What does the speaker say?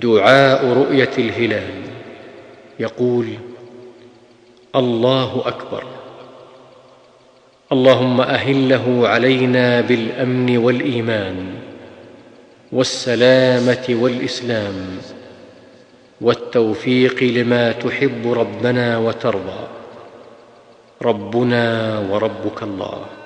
دعاء رؤية الهلال. يقول الله أكبر. اللهم أهله علينا بالأمن والإيمان والسلامة والإسلام والتوفيق لما تحب ربنا وترضى. ربنا وربك الله.